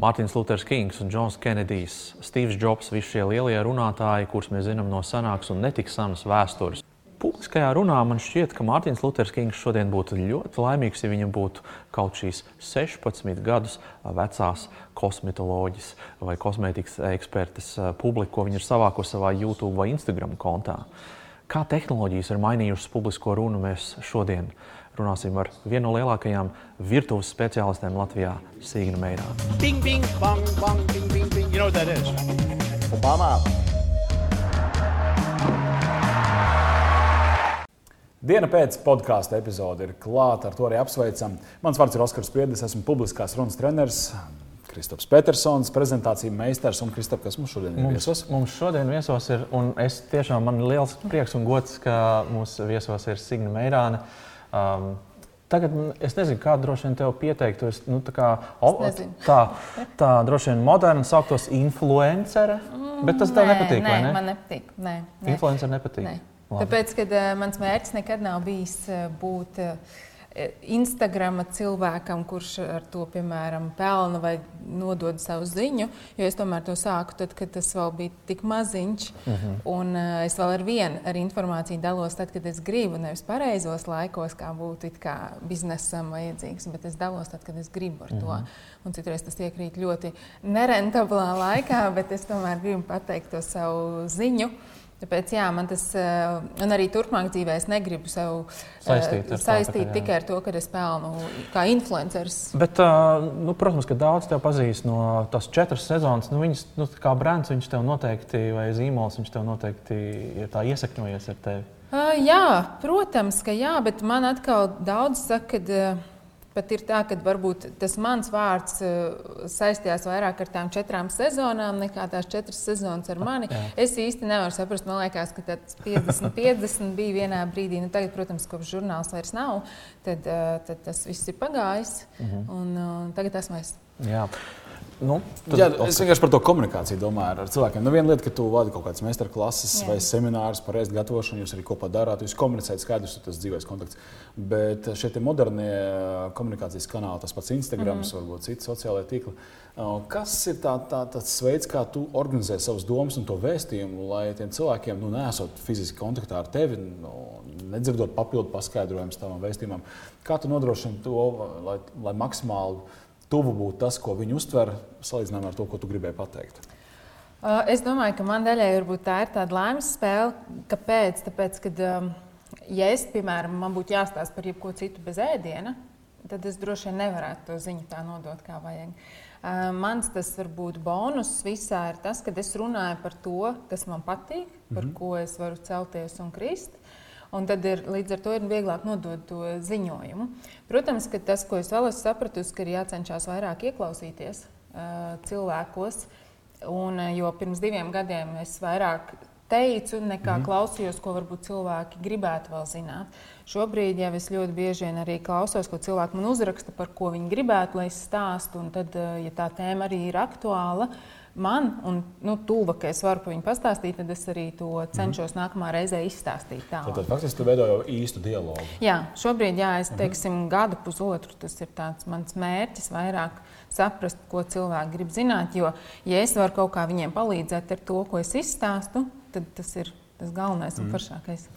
Mārtiņš Luters Kings un Džons Kenedijs, Steve's Jobs, visi šie lielie runātāji, kurus mēs zinām no senākas un netik senas vēstures. Publiskajā runā man šķiet, ka Mārtiņš Luters Kings šodien būtu ļoti laimīgs, ja viņam būtu kaut šīs 16 gadus vecās kosmetoloģijas vai kosmētikas ekspertes publika, ko viņi ir savākuši savā YouTube vai Instagram kontā. Kā tehnoloģijas ir mainījušas publisko runu, mēs šodien runāsim ar vienu no lielākajām virtuves speciālistēm Latvijā, Sīgnu Meirānu. Bing, bing, bang, bang, bing, bing, bing. You know what that is? Obama. Diena pēc podkāstu epizode ir klāta, ar to arī apsveicam. Mans vārds ir Oskars Piedis, esmu publiskās runas treneris. Kristaps Petersons, prezentācijas meistars un Kristap, kas mums šodien ir mums, viesos? Mums šodien viesos ir, un es tiešām man ir liels prieks un gods, ka mūsu viesos ir Signa Meirāna. Uh, Um, Tagad es nezinu, kādu droši vien tev pieteikt. Es, nu, tā, kā, o, tā, tā droši vien moderna sauktos influencere, mm, bet tas tev nē, nepatīk. Nē, ne? man nepatīk. Nē, nē. Influencer nepatīk. Nē. Tāpēc, kad uh, mans mērķis nekad nav bijis uh, būt. Uh, Instagram cilvēkam, kurš ar to, piemēram, pelna vai nodod savu ziņu. Jo es tomēr to sāku tad, kad tas vēl bija tik maziņš. Uh mhm. -huh. Un uh, es vēl ar vienu ar informāciju dalos tad, kad es gribu. Nevis pareizos laikos, kā būtu kā biznesam vajadzīgs, bet es dalos tad, kad es gribu ar uh -huh. to. Mhm. Un citreiz tas iekrīt ļoti nerentablā laikā, bet es tomēr gribu pateikt to savu ziņu. Tāpēc jā, man tas, eh, arī turpmāk dzīvē es negribu sev eh, saistīt, ar saistīt tā, tikai ar to, ka es pelnu kā influenceris. Bet, eh, nu, protams, ka daudz tev pazīst no tās četras sezonas. Nu, viņas, nu, kā brands, viņš tev noteikti, vai zīmols, viņš tev noteikti ir tā iesakņojies ar tevi. Uh, jā, protams, ka jā, bet man atkal daudz saka, ka Pat ir tā, ka varbūt tas mans vārds uh, saistījās vairāk ar tām četrām sezonām, nekā tās četras sezonas ar mani. Jā. Es īsti nevaru saprast, man liekas, ka tas 50, 50 bija vienā brīdī. Nu, tagad, protams, kopš žurnāls vairs nav, tad, uh, tad tas viss ir pagājis. Mhm. -huh. un, uh, tagad esmu es. Jā. Nu, Jā, es vienkārši par to komunikāciju domāju ar cilvēkiem. Nu, viena lieta, ka tu vadi kaut kādas meistarklases vai seminārus par ēst gatavošanu, jūs arī kopā darāt, jūs komunicējat skaidrs, tas dzīves kontakts. Bet šie modernie komunikācijas kanāli, tas pats Instagram, mm. varbūt citi sociālai tīkli. Kas ir tā, tā, tas veids, kā tu organizē savas domas un to vēstījumu, lai tiem cilvēkiem, nu, nesot fiziski kontaktā ar tevi, nu, nedzirdot papildu paskaidrojumus tavam vēstījumam, kā tu nodrošini to, lai, lai maksimāli tuvu būtu tas, ko viņi uztver, salīdzinājumā ar to, ko tu gribēji pateikt? Uh, es domāju, ka man daļai tā ir tāda laimes spēle. Kāpēc? Tāpēc, kad, um, ja es, piemēram, man būtu jāstāsta par jebko citu bez ēdiena, tad es droši vien nevarētu to ziņu tā nodot, kā vajag. Uh, mans tas varbūt bonus visā ir tas, ka es runāju par to, kas man patīk, par mm -hmm. ko es varu celties un krist. Un tad ir, līdz ar to ir vieglāk nodot to ziņojumu. Protams, ka tas, ko es vēl esmu sapratusi, ka ir jācenšas vairāk ieklausīties uh, cilvēkos. Un, jo pirms diviem gadiem es vairāk teicu, nekā mm. klausījos, ko varbūt cilvēki gribētu vēl zināt. Šobrīd jau es ļoti bieži vien arī klausos, ko cilvēki man uzraksta, par ko viņi gribētu, lai es stāstu. Un tad, ja tā tēma arī ir aktuāla, uh, man, un nu, tuva, ka es varu par viņu pastāstīt, tad es arī to cenšos mm. nākamā reizē izstāstīt. Tālāk. Tad faktiski tu veido jau īstu dialogu. Jā, šobrīd, jā, es mhm. teiksim, mm gadu pusotru tas ir mans mērķis vairāk saprast, ko cilvēki grib zināt. Jo, ja es varu kaut kā viņiem palīdzēt ar to, ko es izstāstu, tad tas ir tas galvenais mm. un mhm. foršākais.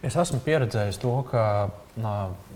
Es esmu pieredzējis to, ka nā,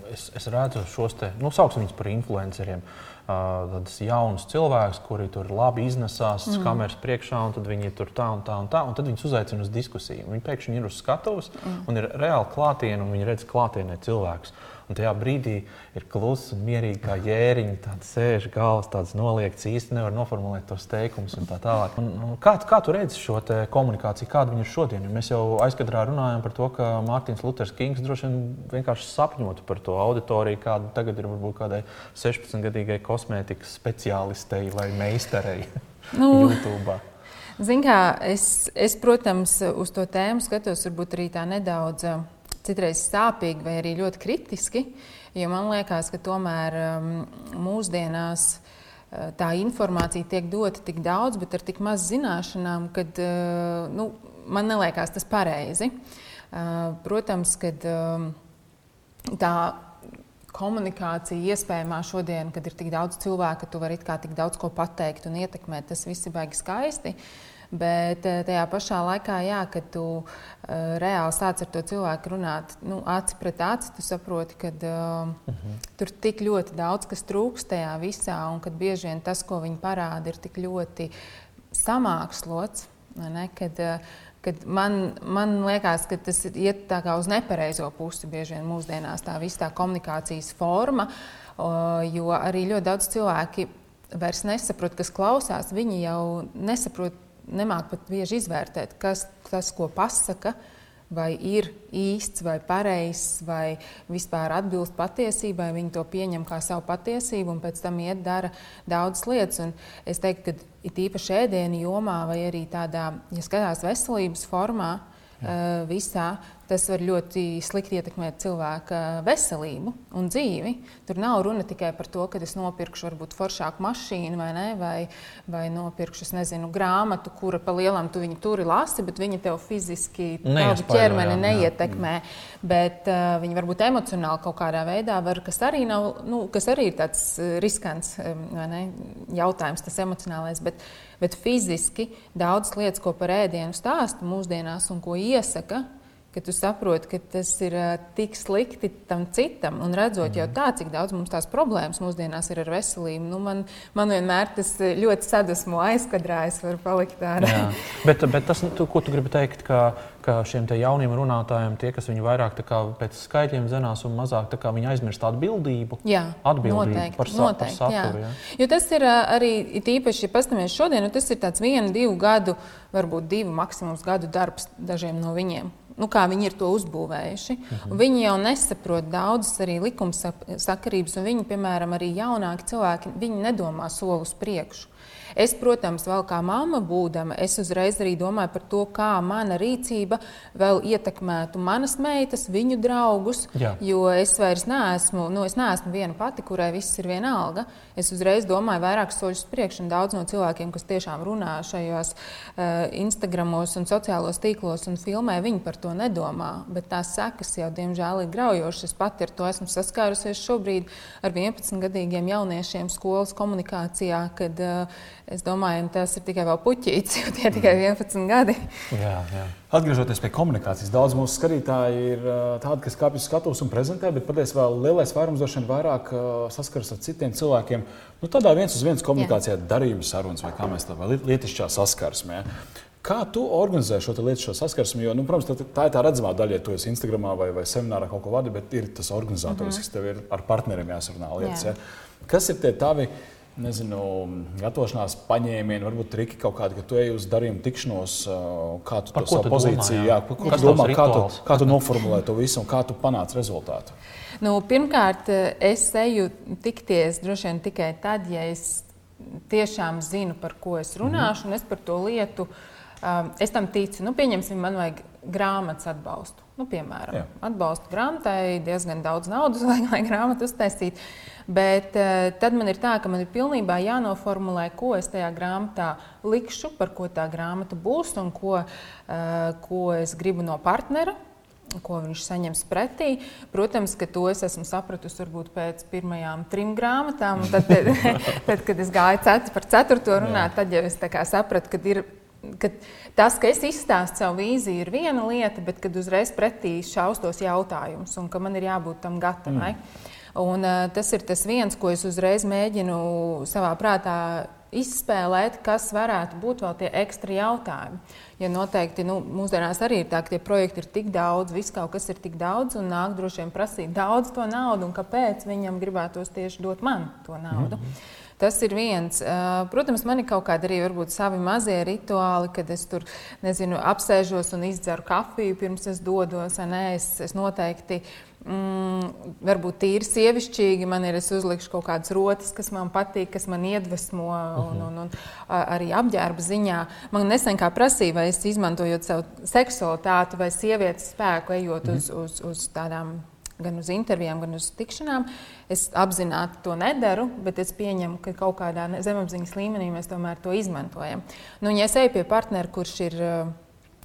es, es redzu šos te, nu, saucam viņus par influenceriem. Uh, tādus jaunus cilvēkus, kuri tur labi iznesās mm. kameras priekšā, un tad viņi tur tā un tā un tā, un tad viņus uzaicina uz diskusiju. Viņi pēkšņi ir uz skatuves mm. un ir reāli klātienē, un viņi redz klātienē cilvēkus. Un tajā brīdī ir klusa un mierīga kā jēriņa, tāda sēž galvas, tādas noliektas īsti nevar noformulēt tos teikumus un tā tālāk. Un, un kā, kā tu redzi šo komunikāciju, kāda viņa ir šodien? Jo mēs jau aizkadrā runājam par to, ka Mārtiņš Luters Kings droši vien vienkārši sapņotu par to auditoriju, kāda tagad ir varbūt kādai 16-gadīgai kosmētikas speciālistei vai meistarei nu. YouTube. Zin kā, es, es, protams, uz to tēmu skatos varbūt arī tā nedaudz citreiz sāpīgi vai arī ļoti kritiski. Jo man liekas, ka tomēr um, mūsdienās uh, tā informācija tiek dota tik daudz, bet ar tik maz zināšanām, ka uh, nu, man liekas tas pareizi. Uh, protams, ka um, tā komunikācija iespējamā šodien, kad ir tik daudz cilvēku, ka tu vari tik daudz ko pateikt un ietekmēt. Tas viss ir baigi skaisti. Bet eh, tajā pašā laikā, jā, kad tu uh, reāli sāc ar to cilvēku runāt, nu, aci pret aci, tu saproti, ka uh, uh -huh. tur tik ļoti daudz kas trūkst tajā visā, un ka bieži vien tas, ko viņi parāda, ir tik ļoti samākslots. Ne, kad, uh, kad man, man liekas, ka tas iet uz nepareizo pusi bieži vien mūsdienās, tā visa tā komunikācijas forma, jo arī ļoti daudz cilvēki vairs nesaprot, kas klausās. Viņi jau nesaprot, nemāk pat bieži izvērtēt, kas tas, ko pasaka, vai ir īsts vai pareizs, vai vispār atbilst patiesībai. Viņi to pieņem kā savu patiesību un pēc tam iet dara daudzas lietas. Un es teiktu, ka it īpaši ēdienu jomā vai arī tādā, ja skatās veselības formā, uh, visā, tas var ļoti slikti ietekmēt cilvēka veselību un dzīvi. Tur nav runa tikai par to, ka es nopirkšu varbūt foršāku mašīnu vai, ne, vai, vai nopirkšu nezinu, grāmatu, kura pa lielam tu viņu turi lasi, bet viņa tev fiziski tavu ķermeni neietekmē. Jā. Bet uh, viņi varbūt emocionāli kaut kādā veidā var, kas arī, nav, nu, kas arī ir tāds riskants ne, jautājums, tas emocionālais. Bet, bet fiziski daudz lietas, ko par ēdienu stāsta mūsdienās un ko iesaka, ka tu saproti, ka tas ir tik slikti tam citam. Un redzot mm. jau tā, cik daudz mums tās problēmas mūsdienās ir ar veselību, nu man, man vienmēr tas ļoti sadusmo aizkadrā. Es varu palikt tādā. bet, bet tas, tu, ko tu gribi teikt, ka, ka šiem jauniem runātājiem, tie, kas viņu vairāk kā, pēc skaitļiem zinās un mazāk kā, aizmirst atbildību, jā, atbildību noteikti, par, sa, noteikti, par saturu. Jā. Jā. Jo tas ir arī īpaši, ja paskatāmies šodien, nu, tas ir viens, divu gadu, varbūt divu maksimums gadu darbs dažiem no viņiem nu, kā viņi ir to uzbūvējuši. -huh. Viņi jau nesaprot daudzas arī likumsakarības, un viņi, piemēram, arī jaunāki cilvēki, viņi nedomā soli uz priekšu. Es, protams, vēl kā mamma būdama, es uzreiz arī domāju par to, kā mana rīcība vēl ietekmētu manas meitas, viņu draugus. Jā. Jo es vairs neesmu, nu, es neesmu viena pati, kurai viss ir vienalga. Es uzreiz domāju vairākus soļus priekš, un daudz no cilvēkiem, kas tiešām runā šajos uh, Instagramos un sociālos tīklos un filmē, viņi par to nedomā. Bet tās sekas jau, diemžēl, ir graujošas. Es pati ar to esmu saskārusies šobrīd ar 11-gadīgiem jauniešiem skolas komunikācijā, kad uh, Es domāju, tas ir tikai vēl puķītis, jo tie ir tikai 11 gadi. Jā, jā. Atgriežoties pie komunikācijas, daudz mūsu skatītāji ir tādi, kas kāpj uz skatuves un prezentē, bet patiesībā lielais vairums droši vien vairāk saskaras ar citiem cilvēkiem. Nu, tādā viens uz viens komunikācijā, darījuma sarunas vai kā mēs tā vai lietišķā saskarsmē. Kā tu organizē šo lietu, šo saskarsmi? Jo, nu, protams, tā, tā ir tā redzamā daļa, ja tu esi Instagram vai, vai seminārā kaut ko vadi, bet ir tas organizators, mm -hmm. kas tev ir ar partneriem jāsarunā lietas. Jā. Ja? Kas ir tie tavi? nezinu, gatavošanās paņēmieni, varbūt triki kaut kādi, ka tu ej uz darījumu tikšanos, kā tu par to savu pozīciju, jā, jā, ko tu domā, kā tu, kā tu noformulē to visu un kā tu panāc rezultātu? Nu, pirmkārt, es eju tikties droši vien tikai tad, ja es tiešām zinu, par ko es runāšu, mm -hmm. un es par to lietu, um, es tam ticu. Nu, pieņemsim, man vajag grāmatas atbalstu. Nu, piemēram, Jā. atbalstu grāmatai diezgan daudz naudas, lai, lai grāmatu uztaisītu. Bet uh, tad man ir tā, ka man ir pilnībā jānoformulē, ko es tajā grāmatā likšu, par ko tā grāmata būs un ko, uh, ko es gribu no partnera ko viņš saņems pretī. Protams, ka to es esmu sapratusi varbūt pēc pirmajām trim grāmatām. Tad, tad, tad kad es gāju cet, par ceturto runāt, tad jau es sapratu, ka ir. Ka tas, ka es izstāstu savu vīziju, ir viena lieta, bet kad uzreiz pretī šaustos jautājumus un ka man ir jābūt tam gatavai. Mm. Un, uh, tas ir tas viens, ko es uzreiz mēģinu savā prātā izspēlēt, kas varētu būt vēl tie ekstra jautājumi. Ja noteikti nu, mūsdienās arī ir tā, ka tie projekti ir tik daudz, viss kaut kas ir tik daudz, un nāk droši vien prasīt daudz to naudu, un kāpēc viņam gribētos tieši dot man to naudu. Mm -hmm. Tas ir viens. Protams, man ir kaut kādi arī savi mazie rituāli, kad es tur nezinu, apsēžos un izdzeru kafiju pirms es dodos. Es, es noteikti mm, varbūt tīri sievišķīgi. Man ir, es uzlikšu kaut kādas rotas, kas man patīk, kas man iedvesmo, un, un, un arī apģērba ziņā. Man nesen kā prasīja, vai es izmantojot savu seksualitāti vai sievietes spēku, ejot uz, mhm. uz, uz tādām. Gan uz intervijām, gan uz tikšanām. Es apzināti to nedaru, bet es pieņemu, ka kaut kādā zemapziņas līmenī mēs tomēr to izmantojam. Nu, ja es eju pie partnera, kurš, ir,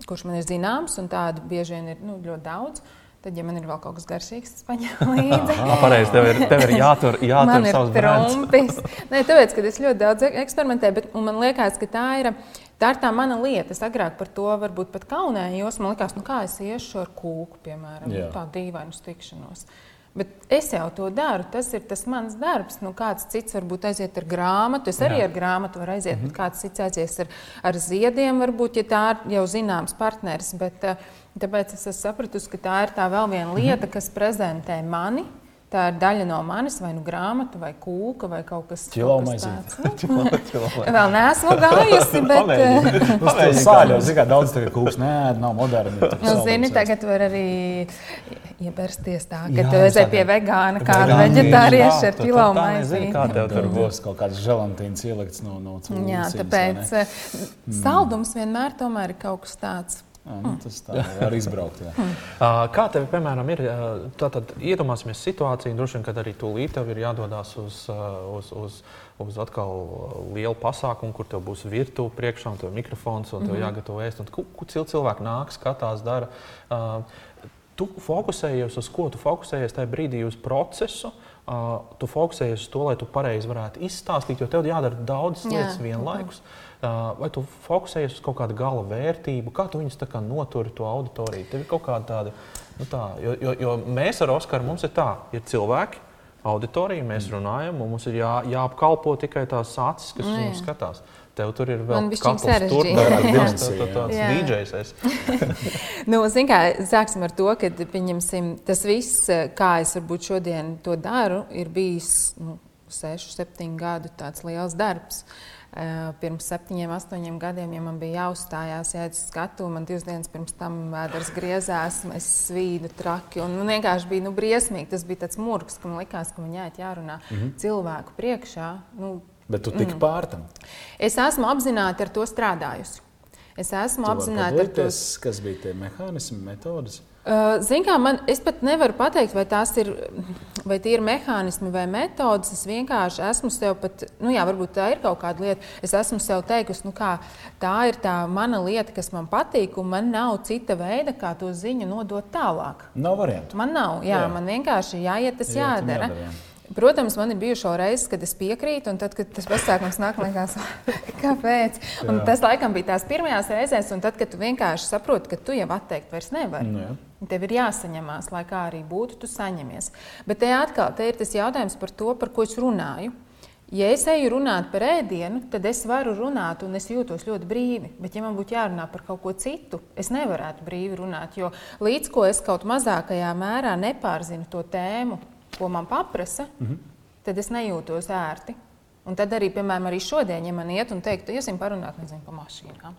kurš man ir zināms, un tādu bieži vien ir nu, ļoti daudz, Tad, ja man ir vēl kaut kas garšīgs, tas paņem līdzi. Jā, pareizi. Tev ir, tev ir jātur, jātur savs trumpis. Nē, tāpēc, ka es ļoti daudz eksperimentēju, bet man liekas, ka tā ir. Tā ir tā mana lieta. Es agrāk par to varbūt pat kaunējos. Man liekas, nu kā es iešu ar kūku, piemēram, Jā. tādu dīvainu tikšanos. Bet es jau to daru. Tas ir tas mans darbs. Nu, kāds cits varbūt aiziet ar grāmatu. Es arī Jā. ar grāmatu varu aiziet, mm -hmm. bet kāds cits aizies ar, ar ziediem, varbūt, ja tā ir jau zināms partneris. Bet, eh, tāpēc es esmu sapratusi, ka tā ir tā vēl viena lieta, kas prezentē mani. Tā ir daļa no manis, vai nu grāmata, vai kūka, vai kaut kas tāds. Nu, Vēl neesmu gājusi, bet. Pamēģini. Uz to sāļo, zini, kā daudz tagad kūks. Nē, nav moderni. Nu, zini, tagad var arī iebersties tā, ka tu esi pie vegāna, kāda veģetārieša ar kilo tā nezini, kā maizīti. tev tur būs. kaut kāds želantīns ielikts no, no cūkas. Jā, tāpēc eh, saldums vienmēr tomēr ir kaut kas tāds. Nu, tas tā var izbraukt. Jā. Uh, Kā tev, piemēram, ir? Tātad iedomāsimies situāciju, droši vien, kad arī tūlīt tev ir jādodas uz, uz, uz, uz atkal lielu pasākumu, kur tev būs virtuve priekšā, un tev ir mikrofons, un tev Mhm. jāgatavo ēst. un Ko ko cil- cilvēki nāk, skatās, dara? Uh, Tu fokusējies uz ko? Tu fokusējies tajā brīdī uz procesu. Uh, tu fokusējies uz to, lai tu pareizi varētu izstāstīt, jo tev jādara daudzas Jā. lietas vienlaikus. Uh, vai tu fokusējies uz kaut kādu gala vērtību, kā tu viņus tā kā noturi to auditoriju? Tev ir kaut kāda tāda, nu tā, jo, jo, jo mēs ar Oskaru mums ir tā, ir cilvēki, auditorija, mēs runājam, un mums ir jā, jāapkalpo tikai tās acis, kas Nu, jā. mums skatās. Tev tur ir vēl tā- tā- tāds esi. Nu, zin kā, sāksim ar to, ka pieņemsim, tas viss, kā es varbūt šodien to daru, ir bijis nu, 6, 7 gadu tāds liels darbs. Eh, Pirms septiņiem, astoņiem gadiem, ja man bija jāuzstājās, ja es skatu, man divas dienas pirms tam vēders griezās, es svīdu traki. Un man vienkārši bija nu, briesmīgi. Tas bija tāds murgs, ka man likās, ka man jāiet jārunā mm -hmm. cilvēku priekšā. Nu, Bet tu tik pār tam. es esmu apzināti ar to strādājusi. Es esmu apzināti ar to Kas bija tie mehānismi, metodas? Ziniet, kā man, es pat nevaru pateikt, vai tās ir, vai tie ir mehānismi vai metodas. Es vienkārši esmu sev, pat, nu jā, varbūt tā ir kaut kāda lieta. Es esmu sev teikusi, nu kā, tā ir tā mana lieta, kas man patīk, un man nav cita veida, kā to ziņu nodot tālāk. Nav variantu. Man nav, jā, Jā. man vienkārši jāiet, tas jādara. jādara, jā. Protams, man ir bijušas reizes, kad es piekrītu, un tad, kad tas pasākums nāk, liekas, kāpēc. Un Jā. tas laikam bija tās pirmās reizes, un tad, kad tu vienkārši saproti, ka tu jau atteikt vairs nevari. Nu, jā. Tev ir jāsaņemās, lai kā arī būtu, tu saņemies. Bet te atkal te ir tas jautājums par to, par ko es runāju. Ja es eju runāt par ēdienu, tad es varu runāt, un es jūtos ļoti brīvi. Bet, ja man būtu jārunā par kaut ko citu, es nevarētu brīvi runāt. Jo līdz ko es kaut mazākajā mērā nepārzinu to tēmu, ko man paprasa, mm -hmm. tad es nejūtos ērti. Un tad arī, piemēram, arī šodien, ja man iet un teikt, iesim parunāt nezinu, par mašīnām.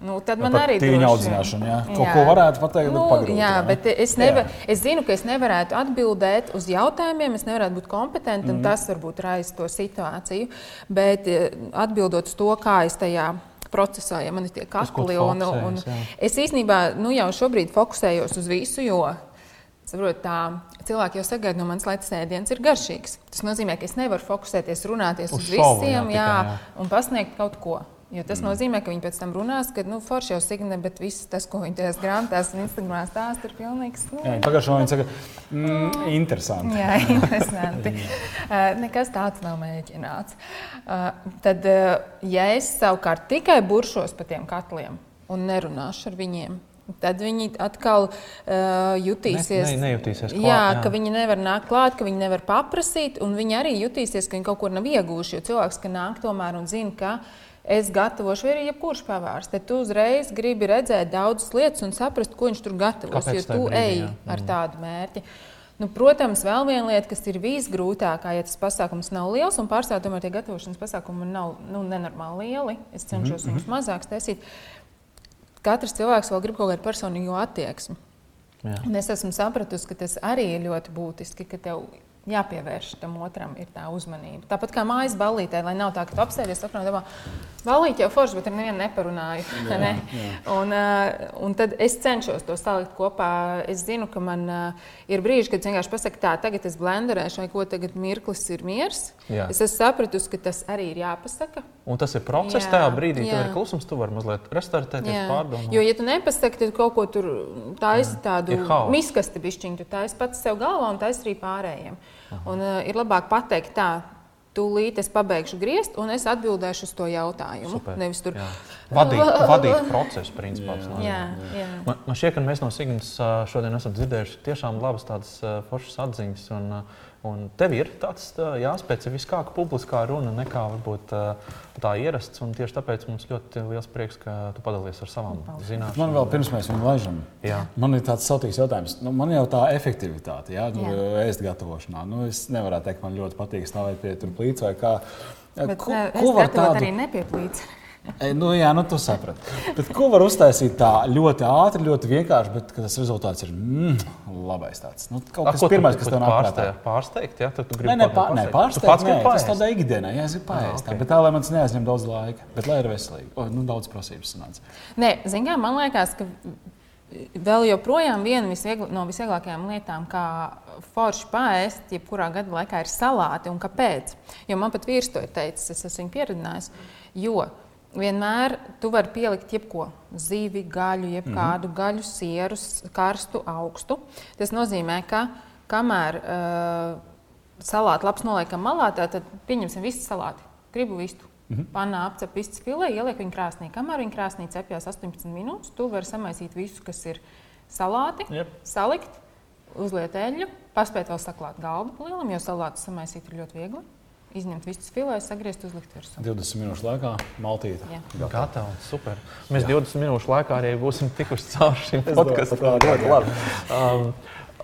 Nu, tad man arī tīņa droši- audzināšanu, jā. Kaut ko varētu pateikt, nu, pagrūti, jā, jā. bet es, nevar, Jā. es zinu, ka es nevarētu atbildēt uz jautājumiem, es nevarētu būt kompetenta, Mhm. mm. un tas varbūt raisa to situāciju. Bet eh, atbildot uz to, kā es tajā procesā, ja man ir tie kakli, un, un jā. es īstenībā nu, jau šobrīd fokusējos uz visu, jo saprot, tā, cilvēki jau sagaida no manis, lai tas ēdiens ir garšīgs. Tas nozīmē, ka es nevaru fokusēties, runāties Uz uz, šovu, jā, visiem tikai, jā, jā. un pasniegt kaut ko. Jo tas mm. nozīmē, ka viņi pēc tam runās, ka nu, forši jau signē, bet viss tas, ko viņi tajās grāmatās un Instagramā stāsta, ir pilnīgs. Nu, Jā, Pagājušajā gadā viņi saka, mm, interesanti. Jā, interesanti. Uh, nekas tāds nav mēģināts. Uh, tad, uh, ja es savukārt tikai buršos pa tiem katliem un nerunāšu ar viņiem, tad viņi atkal uh, jutīsies. Ne- ne- nejutīsies klāt, jā, jā. ka viņi nevar nākt klāt, ka viņi nevar paprasīt, un viņi arī jutīsies, ka viņi kaut ko nav ieguvuši. Jo cilvēks, ka nāk tomēr un zina, ka es gatavošu, vai arī jebkurš pavārs, tad tu uzreiz gribi redzēt daudzas lietas un saprast, ko viņš tur gatavos. Kāpēc Jo tu brīdī, ej jā. ar tādu mērķi. Nu, protams, vēl viena lieta, kas ir visgrūtākā, ja tas pasākums nav liels, un pārstāvjiem tomēr tie gatavošanas pasākumi nav nu, nenormāli lieli. Es cenšos mm -hmm. viņus mazāk taisīt. Katrs cilvēks vēl grib kaut kādu personīgo attieksmi. Jā. Un es esmu sapratusi, ka tas arī ir ļoti būtiski, ka tev jāpievērš tam otram ir tā uzmanība. Tāpat kā mājas ballītē, lai nav tā, ka tu apsēdies sapnā, domā, ballīte jau forši, bet ar nevienu neparunāju. Jā, ne? jā. Un, uh, un tad es cenšos to salikt kopā. Es zinu, ka man uh, ir brīži, kad vienkārši pasaku, tā, tagad es blenderēšu, vai ko tagad mirklis ir miers. Jā. Es esmu sapratusi, ka tas arī ir jāpasaka. Un tas ir process, jā, tajā brīdī, kad ir klusums, tu vari mazliet restartēties, pārdomāt. Jo, ja tu nepasaki, tad kaut ko tur taisi tādu miskasti bišķiņu, tu taisi pats sev galvā un taisi arī pārējiem. Un, uh, ir labāk pateikt tā. Tūlīt es pabeigšu griezt, un es atbildēšu uz to jautājumu. Super, Nevis tur vadīt, vadīt procesu, principā. Jā, jā, jā. Man, man šķiet, ka mēs no Signas šodien esam dzirdējuši tiešām labas tādas foršas atziņas. Un, uh, Un tev ir tāds jāspecifiskāka publiskā runa nekā varbūt tā ierasts. Tieši tāpēc mums ļoti liels prieks, ka tu padalies ar savām zināšanām. Man vēl pirms mēs viņu laižam, jā. man ir tāds sautīgs jautājums. Nu, man jau tā efektivitāte, jā, nu, jā. ēst gatavošanā. Nu, es nevaru teikt, man ļoti patīk stāvēt pie plīts vai kā. Bet, ko, ko var tādu... arī nepieplīts? E, nu, jā, nu, tu saprati. Bet ko var uztaisīt tā ļoti ātri, ļoti vienkārši, bet tas rezultāts ir mm, labais. Tāds. Nu, kaut kas pirmais, kas tev nāk prātā. Pārsteigt, ja? Tad tu gribi nē, nē, pār, nē, pārsteigt. Nē, tas tādā ikdienā, jā, es gribu paēst. Ah, okay. Bet tā, lai man tas neaizņem daudz laika, bet lai ir veselīgi. O, nu, daudz prasības sanāca. Nē, zināmā mērā man liekas, ka vēl joprojām viena visviegl, no visvieglākajām lietām, kā forši pāriest, jebkurā gada laikā, ir salāti. Un kāpēc? Jo man pat vīrs to ir teicis, es esmu pieredzējis vienmēr tu vari pielikt jebko, zivi, gaļu, jebkādu mm -hmm. gaļu, sierus, karstu, augstu. Tas nozīmē, ka kamēr uh, salāti labs noliekam malā, tad pieņemsim visu salāti. Gribu vistu. Mm -hmm. Panā apcep vistas filē, ieliek viņu krāsnī. Kamēr viņa krāsnī cepjas 18 minūtes, tu vari samaisīt visu, kas ir salāti, yep. salikt, uzliet eļļu, paspēt vēl saklāt galdu lielam, jo salātu samaisīt ir ļoti viegli izņemt visas filēs, sagriezt, uzlikt virsū. 20 minūšu laikā maltīte. Gatava. Gatava. Super. Mēs Jā. 20 minūšu laikā arī būsim tikuši cauri šim podkastam. Ļoti labi. Um,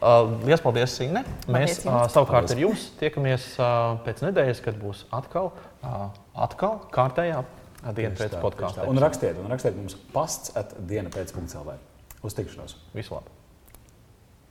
uh, Lielas paldies, Sīne. Mēs uh, savukārt ar jums tiekamies uh, pēc nedēļas, kad būs atkal, uh, atkal kārtējā diena pēc podkāstā. Un rakstiet, un rakstiet mums pasts at diena pēc punkts LV. Uz tikšanos. Visu labu!